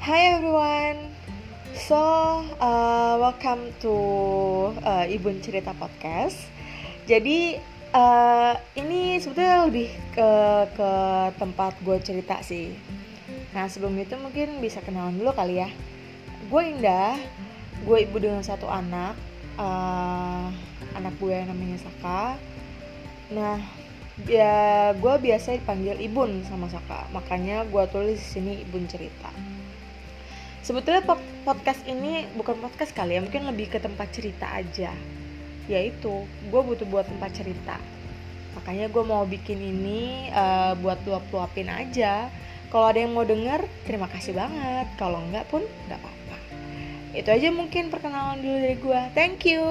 Hi everyone. So, uh, welcome to uh, Ibun Cerita Podcast. Jadi uh, ini sebetulnya lebih ke ke tempat gue cerita sih. Nah sebelum itu mungkin bisa kenalan dulu kali ya. Gue Indah, gue ibu dengan satu anak. Uh, anak gue yang namanya Saka. Nah ya gue biasa dipanggil Ibun sama Saka. Makanya gue tulis di sini Ibun cerita. Sebetulnya podcast ini bukan podcast kali ya, mungkin lebih ke tempat cerita aja. Yaitu gue butuh buat tempat cerita. Makanya gue mau bikin ini uh, buat luap-luapin aja. Kalau ada yang mau denger terima kasih banget. Kalau enggak pun nggak apa-apa. Itu aja mungkin perkenalan dulu dari gue thank you